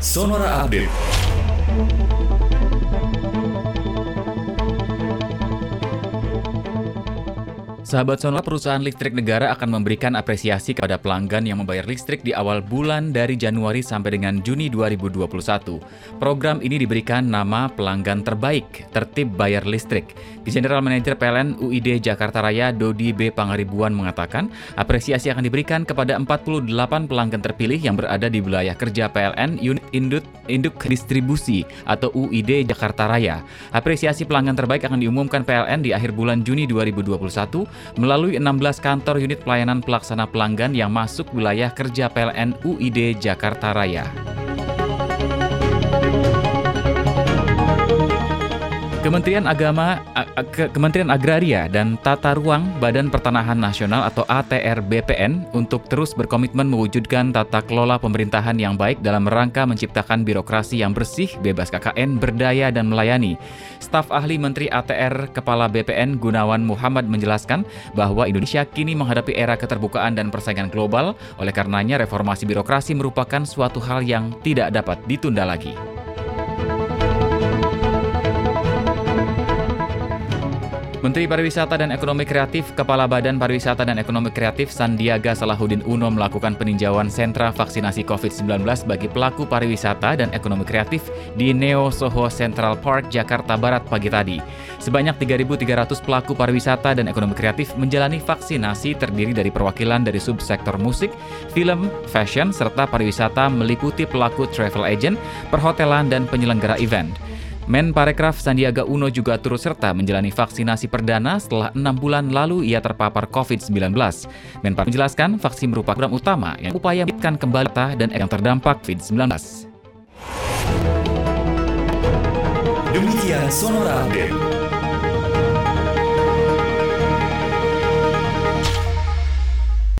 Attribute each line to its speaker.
Speaker 1: Sonora Update. Sahabat Sonora, perusahaan listrik negara akan memberikan apresiasi kepada pelanggan yang membayar listrik di awal bulan dari Januari sampai dengan Juni 2021. Program ini diberikan nama pelanggan terbaik, tertib bayar listrik. Di General Manager PLN UID Jakarta Raya, Dodi B. Pangaribuan mengatakan, apresiasi akan diberikan kepada 48 pelanggan terpilih yang berada di wilayah kerja PLN Unit Induk, Induk Distribusi atau UID Jakarta Raya. Apresiasi pelanggan terbaik akan diumumkan PLN di akhir bulan Juni 2021 melalui 16 kantor unit pelayanan pelaksana pelanggan yang masuk wilayah kerja PLN UID Jakarta Raya. Kementerian Agama, Kementerian Agraria dan Tata Ruang Badan Pertanahan Nasional atau ATR BPN untuk terus berkomitmen mewujudkan tata kelola pemerintahan yang baik dalam rangka menciptakan birokrasi yang bersih, bebas KKN, berdaya dan melayani. Staf ahli Menteri ATR Kepala BPN Gunawan Muhammad menjelaskan bahwa Indonesia kini menghadapi era keterbukaan dan persaingan global, oleh karenanya reformasi birokrasi merupakan suatu hal yang tidak dapat ditunda lagi. Menteri Pariwisata dan Ekonomi Kreatif, Kepala Badan Pariwisata dan Ekonomi Kreatif Sandiaga Salahuddin Uno melakukan peninjauan sentra vaksinasi COVID-19 bagi pelaku pariwisata dan ekonomi kreatif di Neo Soho Central Park, Jakarta Barat pagi tadi. Sebanyak 3.300 pelaku pariwisata dan ekonomi kreatif menjalani vaksinasi terdiri dari perwakilan dari subsektor musik, film, fashion, serta pariwisata meliputi pelaku travel agent, perhotelan, dan penyelenggara event. Men Parekraf Sandiaga Uno juga turut serta menjalani vaksinasi perdana setelah enam bulan lalu ia terpapar COVID-19. Menpar menjelaskan vaksin merupakan program utama yang upaya meningkatkan kembali dan yang terdampak COVID-19. Demikian Sonora Update.